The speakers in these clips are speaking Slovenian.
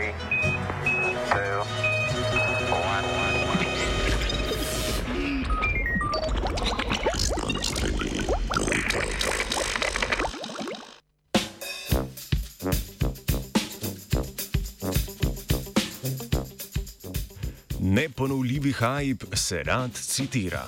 Three, two, one. Neponovljivi hajp se rad citira.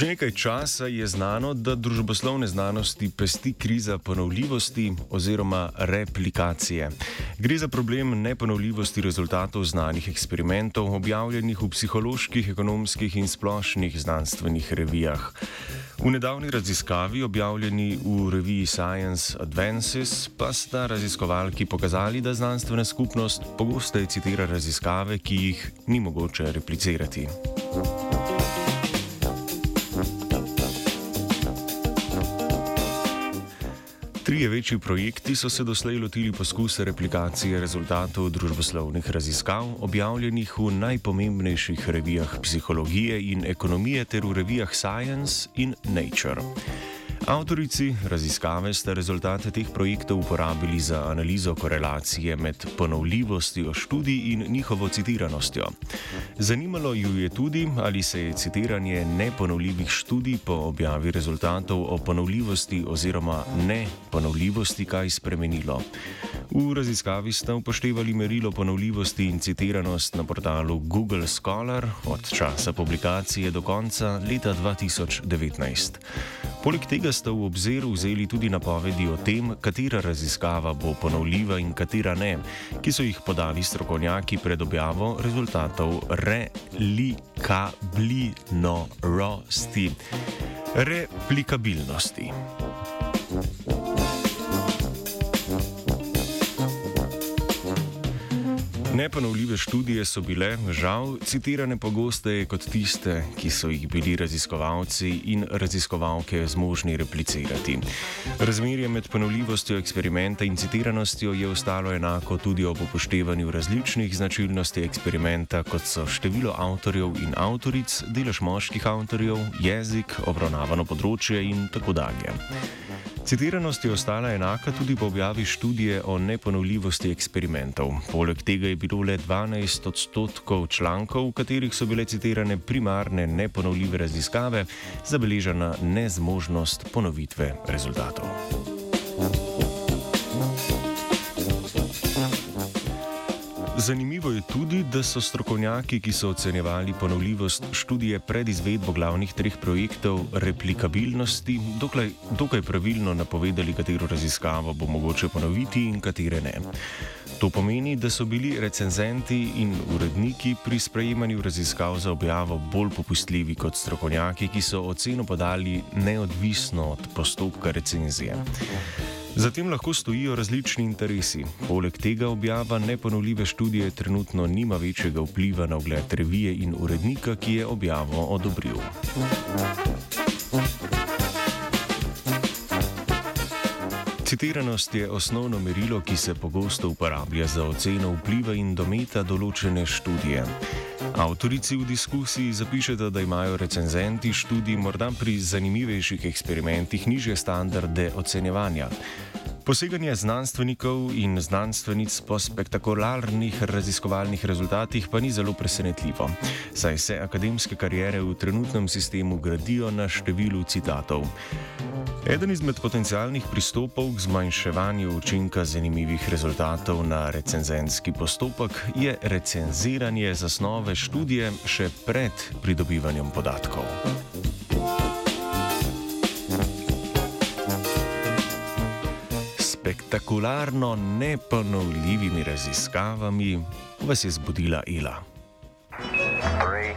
Že nekaj časa je znano, da družboslovne znanosti pesti kriza ponovljivosti oziroma replikacije. Gre za problem neponovljivosti rezultatov znanih eksperimentov, objavljenih v psiholoških, ekonomskih in splošnih znanstvenih revijah. V nedavni raziskavi, objavljeni v reviji Science Advances, pa sta raziskovalki pokazali, da znanstvena skupnost pogosteje citira raziskave, ki jih ni mogoče replicirati. Trije večji projekti so se doslej lotili poskusa replikacije rezultatov družboslovnih raziskav, objavljenih v najpomembnejših revijah psihologije in ekonomije ter v revijah Science in Nature. Avtorici raziskave sta rezultate teh projektov uporabili za analizo korelacije med ponovljivostjo študij in njihovo citiranostjo. Zanimalo ju je tudi, ali se je citiranje neponovljivih študij po objavi rezultatov o ponovljivosti oziroma neponovljivosti kaj spremenilo. V raziskavi sta upoštevali merilo ponovljivosti in citiranost na portalu Google Scholar od časa publikacije do konca leta 2019. Poleg tega sta v obzir vzeli tudi napovedi o tem, katera raziskava bo ponovljiva in katera ne, ki so jih podali strokovnjaki pred objavo rezultatov relikabilnosti. Replikabilnosti. Neponovljive študije so bile, žal, citirane pogosteje kot tiste, ki so jih bili raziskovalci in raziskovalke zmožni replicirati. Razmerje med ponovljivostjo eksperimenta in citiranostjo je ostalo enako tudi ob upoštevanju različnih značilnosti eksperimenta, kot so število avtorjev in avtoric, delež moških avtorjev, jezik, obravnavano področje in tako dalje. Citiranost je ostala enaka tudi po objavi študije o neponovljivosti eksperimentov. Poleg tega je bilo le 12 odstotkov člankov, v katerih so bile citirane primarne neponovljive raziskave, zabeležena nezmožnost ponovitve rezultatov. Zanimivo je tudi, da so strokovnjaki, ki so ocenjevali ponovljivost študije pred izvedbo glavnih treh projektov replikabilnosti, dokaj, dokaj pravilno napovedali, katero raziskavo bo mogoče ponoviti in katere ne. To pomeni, da so bili recenzenti in uredniki pri sprejemanju raziskav za objavo bolj popustljivi kot strokovnjaki, ki so oceno podali neodvisno od postopka recenzije. Zatem lahko stojijo različni interesi. Poleg tega objava neponovljive študije trenutno nima večjega vpliva na ogled revije in urednika, ki je objavo odobril. Citiranost je osnovno merilo, ki se pogosto uporablja za oceno vpliva in dometa določene študije. Avtorici v diskusiji zapišete, da imajo recenzenti študij morda pri zanimivejših eksperimentih nižje standarde ocenjevanja. Poseganje znanstvenikov in znanstvenic po spektakularnih raziskovalnih rezultatih pa ni zelo presenetljivo, saj se akademske karijere v trenutnem sistemu gradijo na številu citatov. Eden izmed potencialnih pristopov k zmanjševanju učinka zanimivih rezultatov na recenzentski postopek je recenziranje zasnove študije še pred pridobivanjem podatkov. Spektakularno neponovljivimi raziskavami vas je zbudila Ila. Three,